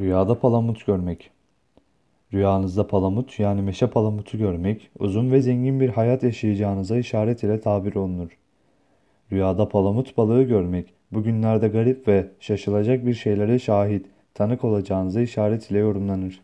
Rüyada palamut görmek. Rüyanızda palamut yani meşe palamutu görmek, uzun ve zengin bir hayat yaşayacağınıza işaret ile tabir olunur. Rüyada palamut balığı görmek, bugünlerde garip ve şaşılacak bir şeylere şahit, tanık olacağınıza işaret ile yorumlanır.